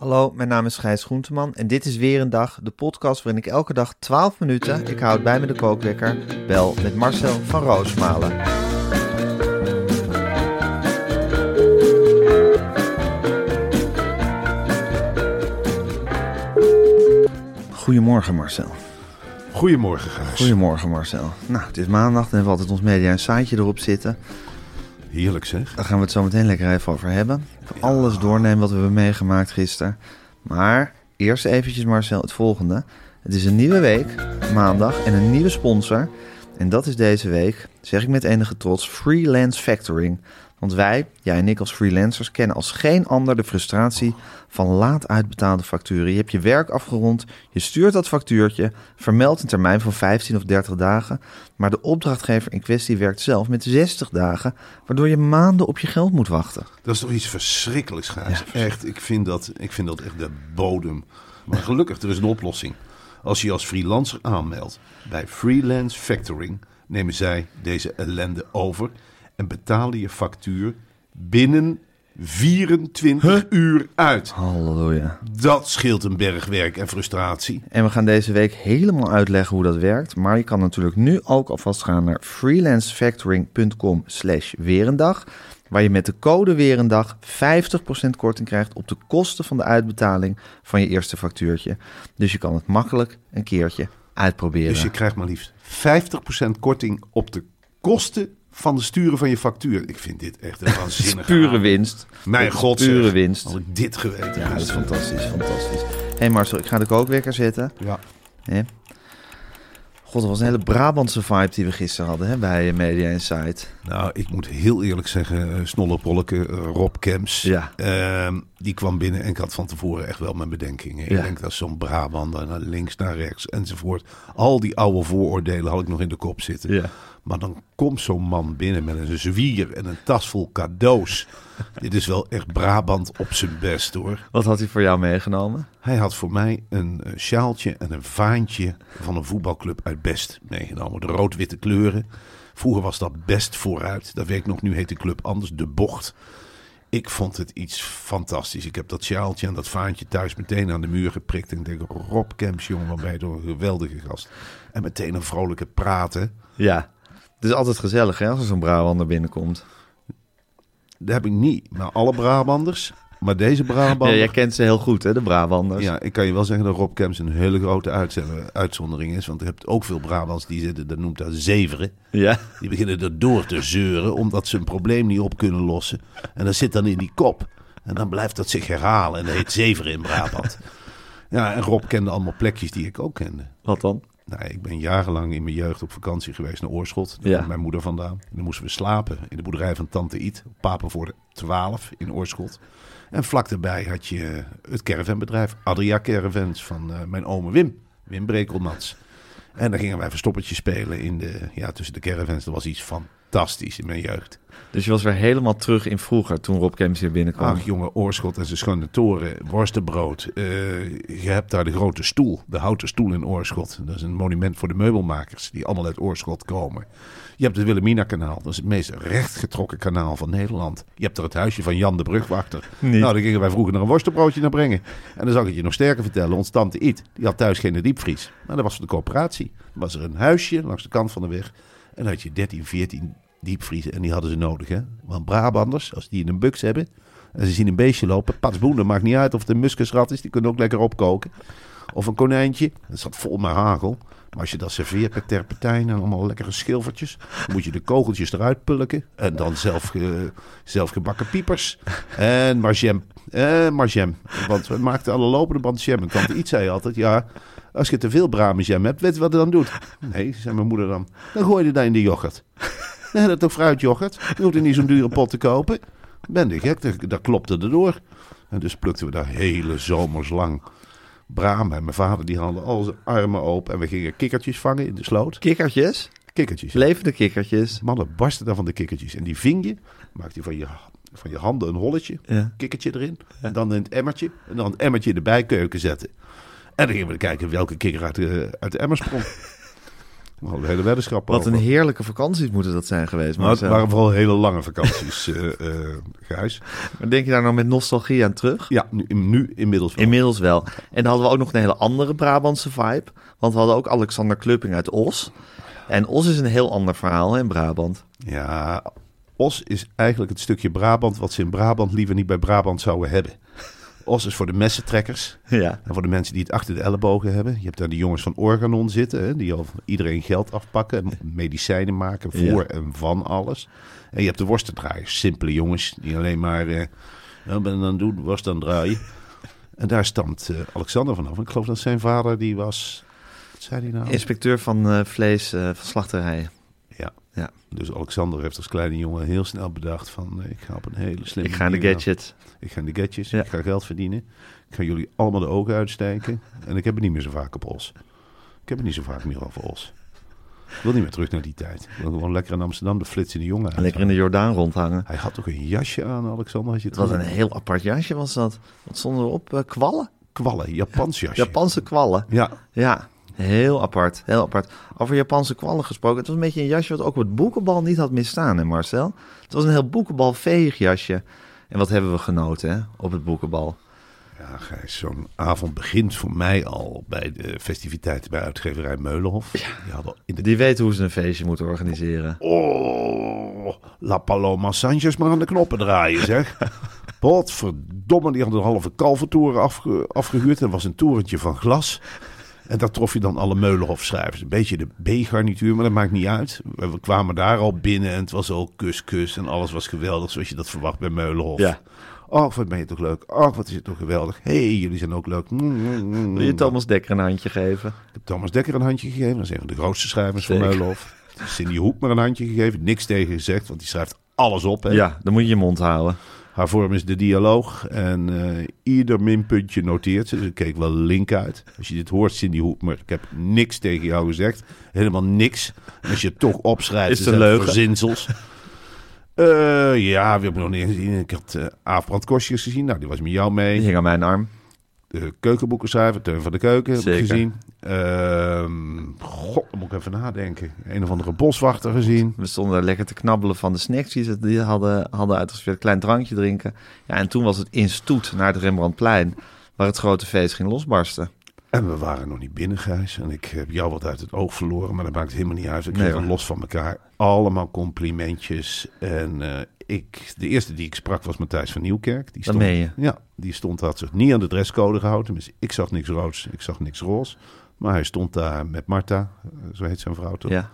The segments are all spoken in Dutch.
Hallo, mijn naam is Gijs Groenteman en dit is weer een dag, de podcast waarin ik elke dag 12 minuten, ik houd bij me de kookwekker, bel met Marcel van Roosmalen. Goedemorgen Marcel. Goedemorgen, Gijs. Goedemorgen Marcel. Nou, het is maandag, hebben we altijd ons media en siteje erop zitten. Heerlijk zeg. Daar gaan we het zo meteen lekker even over hebben. Even alles doornemen wat we hebben meegemaakt gisteren. Maar eerst eventjes Marcel, het volgende. Het is een nieuwe week, maandag, en een nieuwe sponsor. En dat is deze week, zeg ik met enige trots, Freelance Factoring. Want wij, jij en ik als freelancers, kennen als geen ander de frustratie van laat uitbetaalde facturen. Je hebt je werk afgerond, je stuurt dat factuurtje, vermeldt een termijn van 15 of 30 dagen, maar de opdrachtgever in kwestie werkt zelf met 60 dagen, waardoor je maanden op je geld moet wachten. Dat is toch iets verschrikkelijks, Gijs. Ja. Echt, ik vind, dat, ik vind dat echt de bodem. Maar gelukkig, er is een oplossing. Als je je als freelancer aanmeldt bij Freelance Factoring, nemen zij deze ellende over en betalen je factuur binnen 24 uur uit. Halleluja. Dat scheelt een berg werk en frustratie. En we gaan deze week helemaal uitleggen hoe dat werkt. Maar je kan natuurlijk nu ook alvast gaan naar freelancefactoring.com slash weerendag. Waar je met de code weerendag 50% korting krijgt op de kosten van de uitbetaling van je eerste factuurtje. Dus je kan het makkelijk een keertje uitproberen. Dus je krijgt maar liefst 50% korting op de kosten van de sturen van je factuur. Ik vind dit echt een waanzinnige pure winst. Mijn god, Pure zeg. winst. Had ik dit geweten. Ja, dat is fantastisch, fantastisch. Hé hey Marcel, ik ga de kookwekker zetten. Ja. God, dat was een hele Brabantse vibe die we gisteren hadden hè, bij Media Insight. Nou, ik moet heel eerlijk zeggen, uh, Snollepolleke, eh, Rob Kemps, Ja. ehm, die kwam binnen en ik had van tevoren echt wel mijn bedenkingen. Ja. Ik denk dat zo'n Brabander, naar links, naar rechts enzovoort. Al die oude vooroordelen had ik nog in de kop zitten. Ja. Maar dan komt zo'n man binnen met een zwier en een tas vol cadeaus. Dit is wel echt Brabant op zijn best hoor. Wat had hij voor jou meegenomen? Hij had voor mij een eh, sjaaltje en een vaantje van een voetbalclub uit Best meegenomen. De rood-witte kleuren. Vroeger was dat Best vooruit. Dat weet ik nog, nu heet de club anders, De Bocht. Ik vond het iets fantastisch. Ik heb dat sjaaltje en dat vaantje thuis meteen aan de muur geprikt. En ik denk, Rob Kemps, jongen, je toch een geweldige gast. En meteen een vrolijke praten. Ja. Het is altijd gezellig hè, als er zo'n Brabander binnenkomt. Dat heb ik niet. Maar alle Brabanders. Maar deze Brabander... Ja, jij kent ze heel goed hè, de Brabanders. Ja, ik kan je wel zeggen dat Rob Kemps een hele grote uitzondering is. Want je hebt ook veel Brabants die zitten, dat noemt dat zeveren. Ja. Die beginnen er door te zeuren omdat ze een probleem niet op kunnen lossen. En dat zit dan in die kop. En dan blijft dat zich herhalen en dat heet zeveren in Brabant. Ja, en Rob kende allemaal plekjes die ik ook kende. Wat dan? Nou, ik ben jarenlang in mijn jeugd op vakantie geweest naar Oorschot. Daar Ja. mijn moeder vandaan. En dan moesten we slapen in de boerderij van Tante Iet. Op Papenvoorde 12 in Oorschot. En vlak daarbij had je het caravanbedrijf Adria Caravans van eh, mijn oom Wim. Wim Brekelmans. En dan gingen wij verstoppertje spelen in de, ja, tussen de caravans. Dat was iets fantastisch in mijn jeugd. Dus je was weer helemaal terug in vroeger toen Rob Kemps hier binnenkwam. Ach, jongen, Oorschot en zijn schone toren, worstenbrood. Eh, je hebt daar de grote stoel, de houten stoel in Oorschot. Dat is een monument voor de meubelmakers die allemaal uit Oorschot komen. Je hebt het Wilhelmina-kanaal, dat is het meest rechtgetrokken kanaal van Nederland. Je hebt er het huisje van Jan de Brugwachter. Nou, daar gingen wij vroeger naar een worstenbroodje naar brengen. En dan zal ik het je nog sterker vertellen. Ons tante Iet, die had thuis geen diepvries. Maar dat was voor de coöperatie. Dan was er een huisje langs de kant van de weg. En dan had je 13, 14 diepvriezen. En die hadden ze nodig, hè. Want Brabanders, als die in een buks hebben... En ze zien een beestje lopen. Patsboen, dat maakt niet uit of het een muskusrat is. Die kunnen ook lekker opkoken. Of een konijntje. Dat zat vol met hagel. Maar als je dat serveert met terpentijn en allemaal lekkere schilfertjes... dan moet je de kogeltjes eruit pulken. En dan zelf, ge- zelfgebakken piepers. En margem. En margem. Want we maakten alle lopende band jam. En tante Iets zei altijd, ja... Als je te veel bramenjam hebt, weet je wat het dan doet? Nee, zei mijn moeder dan. Dan gooi je dat in de yoghurt. Nee, dat toch fruityoghurt? Je hoeft er niet zo'n dure pot te kopen. Ben je gek? Dat, dat klopte erdoor. En dus plukten we daar hele zomers lang bramen. En mijn vader die haalde al zijn armen open. En we gingen kikkertjes vangen in de sloot. Kikkertjes, Kikkertjes. levende kikkertjes. Mannen barsten dan van de kikkertjes. En die ving je. Maakte je van je, van je handen een holletje. Ja. Kikkertje erin. En dan in het emmertje. En dan het emmertje erbij keuken zetten. En dan gingen we kijken welke kikker uit de, uit de emmer sprong. Hele weddenschap Wat over. een heerlijke vakanties moeten dat zijn geweest. Maar het waren vooral hele lange vakanties, eh, Gijs. Maar denk je daar nou met nostalgie aan terug? Ja, nu, nu inmiddels wel. Inmiddels wel. En dan hadden we ook nog een hele andere Brabantse vibe. Want we hadden ook Alexander Klupping uit Os. En Os is een heel ander verhaal hè, in Brabant. Ja, Os is eigenlijk het stukje Brabant wat ze in Brabant liever niet bij Brabant zouden hebben. Os is voor de messentrekkers Ja. en voor de mensen die het achter de ellebogen hebben. Je hebt daar de jongens van Organon zitten, hè, die al iedereen geld afpakken en medicijnen maken voor Ja. en van alles. En je hebt de worstendraaiers, simpele jongens die alleen maar, eh wat ben het doen, worst het draaien. En daar stamt eh, Alexander vanaf. Ik geloof dat zijn vader, die was, wat zei hij nou? Inspecteur van eh, vlees eh, van slachterijen. Ja. Ja. Dus Alexander heeft als kleine jongen heel snel bedacht van... ik ga op een hele slimme Ik ga in de gadget. Ik ga in de gadgets, Ja. ik ga geld verdienen. Ik ga jullie allemaal de ogen uitsteken. En ik heb het niet meer zo vaak op Os. Ik heb het niet zo vaak meer over Os. Ik wil niet meer terug naar die tijd. Ik wil gewoon lekker in Amsterdam de flitsende jongen uit. Lekker in de Jordaan rondhangen. Hij had ook een jasje aan, Alexander. Had je het was een heel apart jasje was dat. Wat stonden erop? Eh, kwallen? kwallen, Japans jasje. Japanse kwallen. Ja, Ja, heel apart. Heel apart. Over Japanse kwallen gesproken. Het was een beetje een jasje wat ook op het boekenbal niet had misstaan, hè Marcel? Het was een heel boekenbal veeg jasje. En wat hebben we genoten, hè, op het boekenbal. ja Gijs, zo'n avond begint voor mij al bij de festiviteiten bij uitgeverij Meulenhof. Die hadden in de Die weten hoe ze een feestje moeten organiseren. Oh, La Paloma Sanchez maar aan de knoppen draaien, zeg. Potverdomme, die hadden een halve kalvertoren afge, afgehuurd. Dat was een torentje van glas. En daar trof je dan alle Meulenhof-schrijvers. Een beetje de B-garnituur, maar dat maakt niet uit. We, kwamen daar al binnen en het was al kus, kus. En alles was geweldig, zoals je dat verwacht bij Meulenhof. Ja. Oh, wat ben je toch leuk. Oh, wat is het toch geweldig. Hé, hey, jullie zijn ook leuk. Mm, mm, mm. Wil je Thomas Dekker een handje geven? Ik heb Thomas Dekker een handje gegeven. Dat is een van de grootste schrijvers Zeker. van Meulenhof. Cindy Hoek maar een handje gegeven. Niks tegen gezegd, want die schrijft alles op. Hè? Ja, dan moet je je mond houden. Haar vorm is de dialoog. En eh, ieder minpuntje noteert ze. Dus ik keek wel link uit. Als je dit hoort, Cindy Hoek, maar ik heb niks tegen jou gezegd. Helemaal niks. Als je het toch opschrijft, Is het leugen? verzinsels. Eh, ja, we hebben nog niet gezien. Ik had Kostjes gezien. Nou, die was met jou Die mee. hing aan mijn arm. De keukenboekenschrijver, Teun van de Keuken, heb ik gezien. Ehm, God, dan moet ik even nadenken. Een of andere boswachter gezien. We stonden daar lekker te knabbelen van de snacks die ze die hadden, hadden uitgespeeld. Klein drankje drinken. Ja, en toen was het in stoet naar het Rembrandtplein. Waar het grote feest ging losbarsten. En we waren nog niet binnen, Gijs. En ik heb jou wat uit het oog verloren, maar dat maakt helemaal niet uit. Ik kreeg los van elkaar allemaal complimentjes. En eh, ik, de eerste die ik sprak was Matthijs van Nieuwkerk. Die stond, je. Ja, die stond, had zich niet aan de dresscode gehouden. Tenminste, ik zag niks roods, ik zag niks roze. Maar hij stond daar met Marta, eh, zo heet zijn vrouw toch? Ja.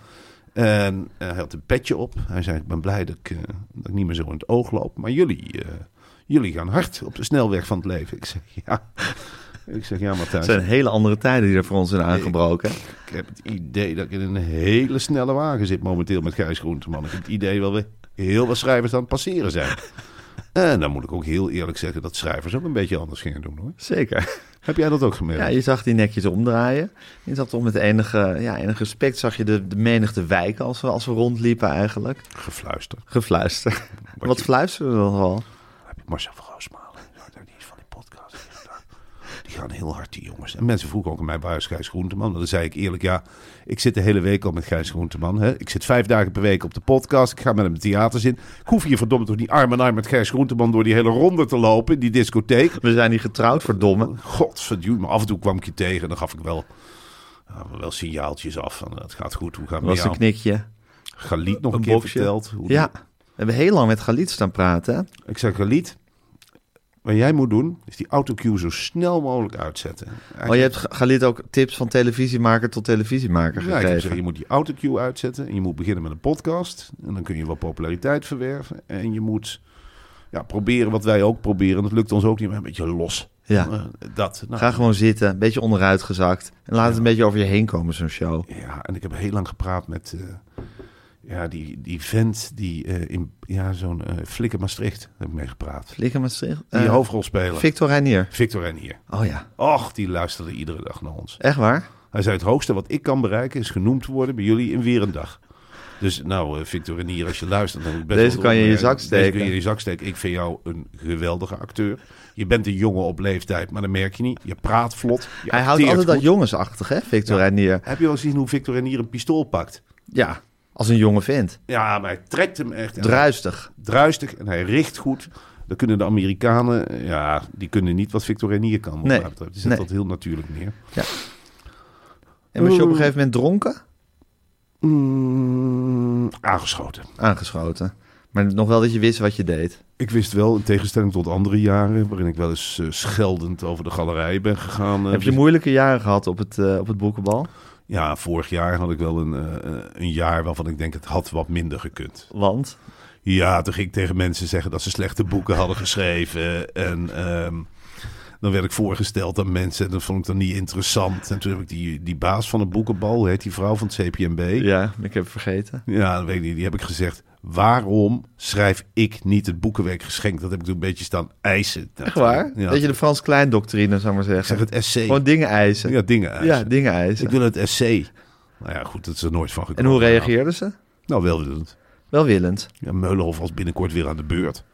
En eh, hij had een petje op. Hij zei, ik ben blij dat ik, dat ik niet meer zo in het oog loop. Maar jullie, jullie gaan hard op de snelweg van het leven. Ik zeg, ja. Ik zeg, ja, Matthijs. Het zijn hele andere tijden die er voor ons zijn aangebroken. Ik heb het idee dat ik in een hele snelle wagen zit momenteel met Gijs Groenteman. Ik heb het idee wel weer heel wat schrijvers aan het passeren zijn. En dan moet ik ook heel eerlijk zeggen dat schrijvers ook een beetje anders gingen doen hoor. Zeker. Heb jij dat ook gemerkt? Ja, je zag die nekjes omdraaien. Je zag toch met enige, ja, enig respect zag je de, de menigte wijken als we, als we rondliepen eigenlijk. Gefluister. Gefluister. Wat je- fluisterde er nog wel? Heb je Marcel van Roosmalen? Ja, die is van die podcast. Die gaan heel hard, die jongens. En mensen vroegen ook aan mij, waar is Gijs Groenteman? Dan zei ik eerlijk, ja, ik zit de hele week al met Gijs Groenteman. Hè? Ik zit vijf dagen per week op de podcast. Ik ga met hem het theaters in. Ik hoef hier verdomme toch niet arm in arm met Gijs Groenteman door die hele ronde te lopen, in die discotheek. We zijn niet getrouwd, verdomme. Godverdomme, maar af en toe kwam ik je tegen en dan gaf ik wel, wel signaaltjes af van het gaat goed, hoe gaat het was een knikje. Galiet nog een, Een keer boxje. verteld. Hoe Ja, we hebben heel lang met Galit staan praten. hè? Ik zeg Galiet, wat jij moet doen, is die autocue zo snel mogelijk uitzetten. Oh, je hebt Galit ook tips van televisiemaker tot televisiemaker Ja, ik gegeven. gezegd, je moet die autocue uitzetten en je moet beginnen met een podcast. En dan kun je wat populariteit verwerven. En je moet ja, proberen wat wij ook proberen. Dat lukt ons ook niet, maar een beetje los. Ja. Eh, dat. Nou, Ga gewoon zitten, een beetje onderuit gezakt. En laat het een beetje over je heen komen, zo'n show. Ja, en ik heb heel lang gepraat met eh, ja, die, die vent die eh, in ja, zo'n eh Flikker Maastricht heb ik mee gepraat. Flikker Maastricht. Die Eh, hoofdrolspeler. Victor Reinier. Victor Renier. Oh ja, Och, die luisterde iedere dag naar ons. echt waar? Hij zei: Het hoogste wat ik kan bereiken is genoemd worden bij jullie in weer een dag. Dus nou, Victor Renier, als je luistert, dan best Deze kan je in je zak Deze steken. kun je in je zak steken. Ik vind jou een geweldige acteur. Je bent een jongen op leeftijd, maar dat merk je niet. Je praat vlot. Je Hij houdt altijd dat jongensachtig, hè, Victor Ja. Reinier. Heb je wel gezien hoe Victor Renier een pistool pakt? Ja, als een jonge vent. Ja, maar hij trekt hem echt. Druistig. druistig en hij richt goed. Dan kunnen de Amerikanen, ja, die kunnen niet wat Victor Renier kan. Wat Nee. mij betreft. Die zet Nee. dat heel natuurlijk neer. En was je op een gegeven moment dronken? Mm, aangeschoten. Aangeschoten. Maar nog wel dat je wist wat je deed. Ik wist wel, in tegenstelling tot andere jaren, waarin ik wel eens eh, scheldend over de galerij ben gegaan. eh, Heb je moeilijke jaren gehad op het, eh, op het boekenbal? Ja, vorig jaar had ik wel een, eh, eh, een jaar waarvan ik denk het had wat minder gekund. Want? Ja, toen ging ik tegen mensen zeggen dat ze slechte boeken hadden geschreven. En ehm, dan werd ik voorgesteld aan mensen. En dat vond ik dan niet interessant. En toen heb ik die, die baas van het boekenbal, heet die vrouw van het CPMB? Ja, ik heb het vergeten. Ja, dat weet ik niet. Die heb ik gezegd. Waarom schrijf ik niet het boekenwerk geschenkt? Dat heb ik toen een beetje staan eisen. Echt waar? Ja. Dat je de Frans Klein doctrine, zou ik maar Ik zeg zeggen. het essay. Gewoon dingen eisen. Ja, dingen eisen. Ja, dingen eisen. Ik wil het essay. Nou ja, goed, dat is er nooit van En gekomen. hoe reageerden ze? Nou, welwillend. Welwillend. Ja, Meulenhof was binnenkort weer aan de beurt.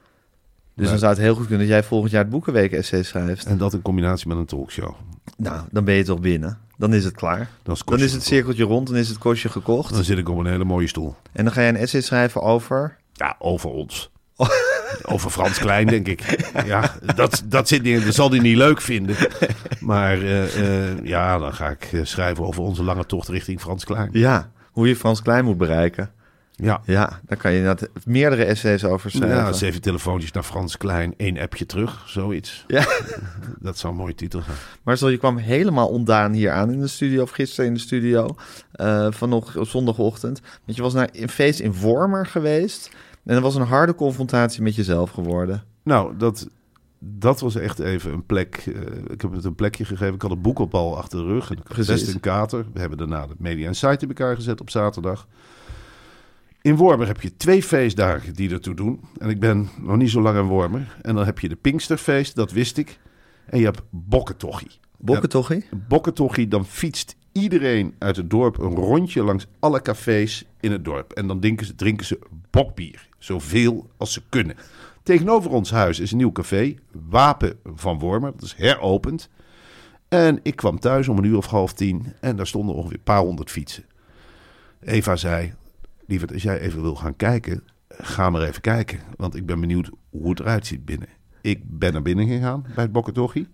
Dus dan zou het heel goed kunnen dat jij volgend jaar het Boekenweek essay schrijft. En dat in combinatie met een talkshow. Nou, dan ben je toch binnen. Dan is het klaar. Dan is het, Dan kostje is het gekocht. cirkeltje rond, dan is het kostje gekocht. Dan zit ik op een hele mooie stoel. En dan ga je een essay schrijven over... Ja, over ons. Over Frans Klein, denk ik. Ja, dat, dat, zit niet, dat zal hij niet leuk vinden. Maar eh, eh, ja, dan ga ik eh, schrijven over onze lange tocht richting Frans Klein. Ja, hoe je Frans Klein moet bereiken. Ja, Ja, daar kan je inderdaad meerdere essays over schrijven. ja zeven telefoontjes naar Frans Klein, één appje terug, zoiets. Ja. Dat zou een mooie titel zijn. Maar zo, je kwam helemaal ontdaan hier aan in de studio, of gisteren in de studio, van nog op zondagochtend. Want je was naar een feest in Wormer geweest. En dat was een harde confrontatie met jezelf geworden. Nou, dat, dat was echt even een plek. eh, ik heb het een plekje gegeven. Ik had een boek op al achter de rug. En ik had Precies. best een kater. We hebben daarna de Media Insight in elkaar gezet op zaterdag. In Wormer heb je twee feestdagen die ertoe doen. En ik ben nog niet zo lang in Wormer. En dan heb je de Pinksterfeest, dat wist ik. En je hebt. Bokkentochie? Een Bokkentochie, dan fietst iedereen uit het dorp een rondje langs alle cafés in het dorp. En dan drinken ze, drinken ze bokbier. Zoveel als ze kunnen. Tegenover ons huis is een nieuw café, Wapen van Wormer. Dat is heropend. En ik kwam thuis om een uur of half tien en daar stonden ongeveer een paar honderd fietsen. Eva zei, lieverd, als jij even wil gaan kijken, ga maar even kijken. Want ik ben benieuwd hoe het eruit ziet binnen. Ik ben naar binnen gegaan bij het Bokkentochie.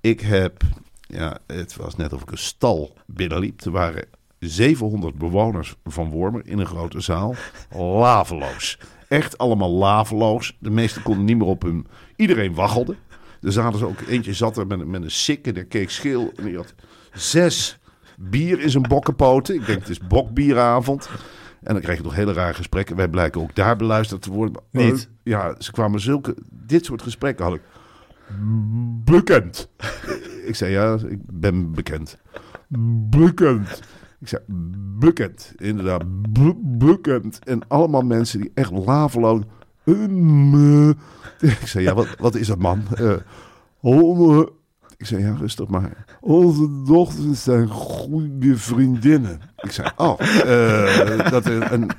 Ik heb, ja, het was net of ik een stal binnenliep. Er waren 700 bewoners van Wormer in een grote zaal. Laveloos. Echt allemaal laveloos. De meesten konden niet meer op hun... Iedereen waggelde. Er zaten ze ook... Eentje zat er met, met een sik en die keek scheel. En die had zes bier in zijn bokkenpoten. Ik denk, het is bokbieravond. En dan kreeg je nog hele rare gesprekken. Wij blijken ook daar beluisterd te worden. Niet. Ja, ze kwamen zulke... Dit soort gesprekken had ik bekend. ik zei, ja, ik ben bekend. Bekend. Ik zei, bekend. Inderdaad, be- bekend. En allemaal mensen die echt laveloos... "Um, eh." Ik zei, ja, wat, wat is dat, man? Eh, oh, ik zei, ja, rustig maar. Onze dochters zijn goede vriendinnen. Ik zei, oh, eh, dat een...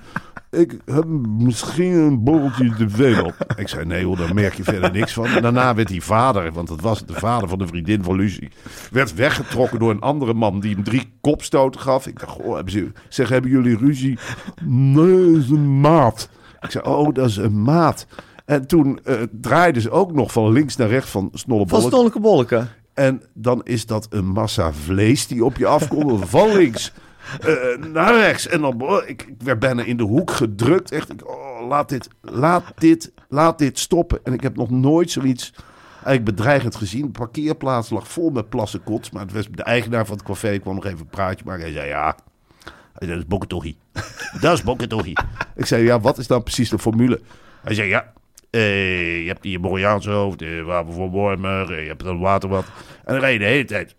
Ik heb misschien een borreltje te veel op. Ik zei, nee hoor, daar merk je verder niks van. Daarna werd die vader, want dat was de vader van de vriendin van Lucie... werd weggetrokken door een andere man die hem drie kopstoten gaf. Ik dacht, goh, hebben ze... Zeg, hebben jullie ruzie? Nee, is een maat. Ik zei, oh, dat is een maat. En toen eh, draaiden ze ook nog van links naar rechts van Van Snollebollek. En dan is dat een massa vlees die op je afkomt. van links eh, naar rechts. En dan, oh, ik, ik werd bijna in de hoek gedrukt. Echt, ik, oh, laat, dit, laat, dit, laat dit stoppen. En ik heb nog nooit zoiets Eigenlijk bedreigend gezien. De parkeerplaats lag vol met plassen kots. Maar het was de eigenaar van het café kwam nog even een praatje maken. Hij zei, ja, hij zei, dat is bokketochie. dat is bokketochie. Ik zei, ja, wat is dan precies de formule? Hij zei, ja, je hebt die Moriaanse hoofd, de voor eh, je hebt dat waterbad. En dan rij je de hele tijd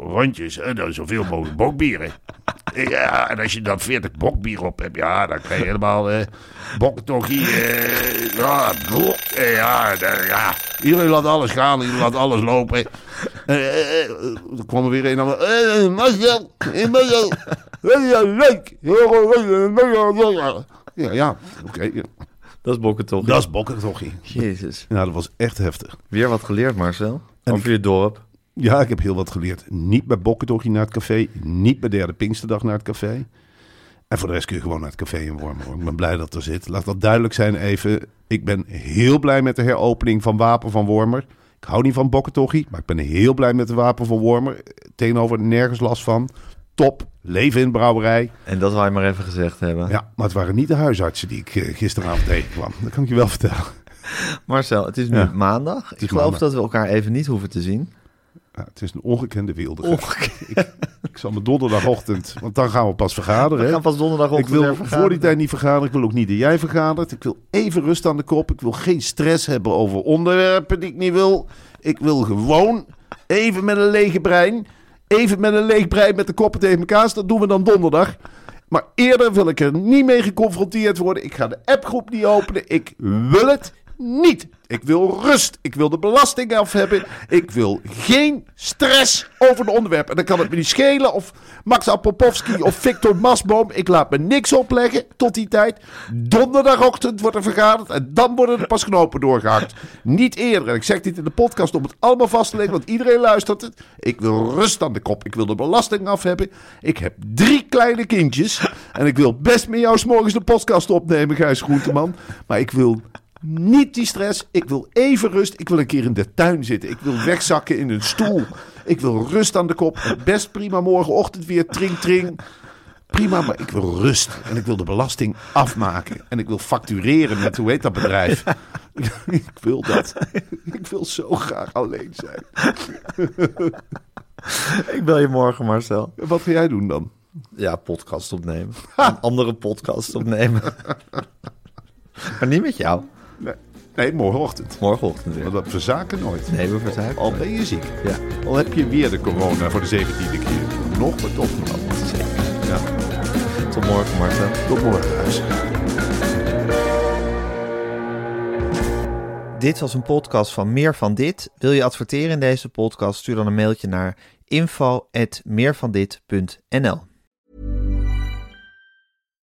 rondjes en dan zoveel mogelijk bokbieren. Ja, en als je dan 40 bokbier op hebt, ja, dan krijg je helemaal eh. Eh, ja, blok, eh, ja, ja, iedereen laat alles gaan, iedereen laat alles lopen. Eh, eh, eh, dan kwam er weer een aan. Eh, Marcel, eh, Marcel, leuk. Ja, ja, oké. Dat is bokken toch? Dat is boktochie. Jezus. Ja, dat was echt heftig. Weer wat geleerd, Marcel. En Over je dorp. Ja, ik heb heel wat geleerd. Niet bij Bokkentochtje naar het café. Niet bij derde Pinksterdag naar het café. En voor de rest kun je gewoon naar het café in Wormen. Ik ben blij dat er zit. Laat dat duidelijk zijn even. Ik ben heel blij met de heropening van Wapen van Wormer. Ik hou niet van Bokkentochie, maar ik ben heel blij met de Wapen van Wormer. Tegenover nergens last van. Top. Leven in de brouwerij. En dat wil je maar even gezegd hebben. Ja, maar het waren niet de huisartsen die ik eh, gisteravond tegenkwam. Dat kan ik je wel vertellen. Marcel, het is nu Ja. maandag. Ik geloof maandag. dat we elkaar even niet hoeven te zien. Ja, het is een ongekende wereld. Ik zal me donderdagochtend, want dan gaan we pas vergaderen. We gaan pas donderdagochtend Ik wil voor die tijd niet vergaderen. Ik wil ook niet dat jij vergadert. Ik wil even rust aan de kop. Ik wil geen stress hebben over onderwerpen die ik niet wil. Ik wil gewoon even met een lege brein. Even met een leeg brein met de koppen tegen elkaar. Dat doen we dan donderdag. Maar eerder wil ik er niet mee geconfronteerd worden. Ik ga de appgroep niet openen. Ik wil het niet. Ik wil rust. Ik wil de belasting af hebben. Ik wil geen stress over de onderwerpen. En dan kan het me niet schelen of Max Apopowski of Victor Masboom. Ik laat me niks opleggen tot die tijd. Donderdagochtend wordt er vergaderd en dan worden er pas knopen doorgehakt. Niet eerder. En ik zeg dit in de podcast om het allemaal vast te leggen, want iedereen luistert het. Ik wil rust aan de kop. Ik wil de belasting af hebben. Ik heb drie kleine kindjes. En ik wil best met jou 's morgens de podcast opnemen, Gijs Groenteman. Maar ik wil niet die stress. Ik wil even rust. Ik wil een keer in de tuin zitten. Ik wil wegzakken in een stoel. Ik wil rust aan de kop. Best prima morgenochtend weer tring tring. Prima, maar ik wil rust. En ik wil de belasting afmaken. En ik wil factureren met, hoe heet dat bedrijf? ik wil dat. Ik wil zo graag alleen zijn. Ik bel je morgen, Marcel. Wat ga jij doen dan? Ja, podcast opnemen. Een andere podcast opnemen. maar niet met jou. Nee, morgenochtend. Morgenochtend weer. Want dat verzaken nooit. Nee, we verzuipen. Al ben je ziek. Ja, Al heb je weer de corona voor de zeventiende keer. Nog, maar toch nog. zeker. Ja. Tot morgen, Marcel. Tot morgen, huis. Dit was een podcast van Meer van Dit. Wil je adverteren in deze podcast? Stuur dan een mailtje naar info.meervandit.nl